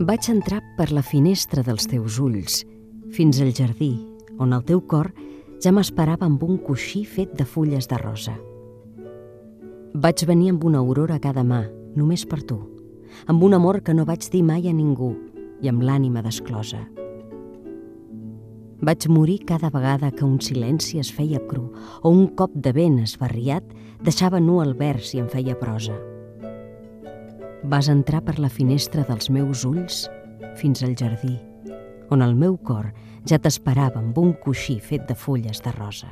Vaig entrar per la finestra dels teus ulls, fins al jardí, on el teu cor ja m'esperava amb un coixí fet de fulles de rosa. Vaig venir amb una aurora a cada mà, només per tu, amb un amor que no vaig dir mai a ningú i amb l'ànima desclosa. Vaig morir cada vegada que un silenci es feia cru o un cop de vent esbarriat deixava nu el vers i em feia prosa. Vas entrar per la finestra dels meus ulls fins al jardí, on el meu cor ja t'esperava amb un coixí fet de fulles de rosa.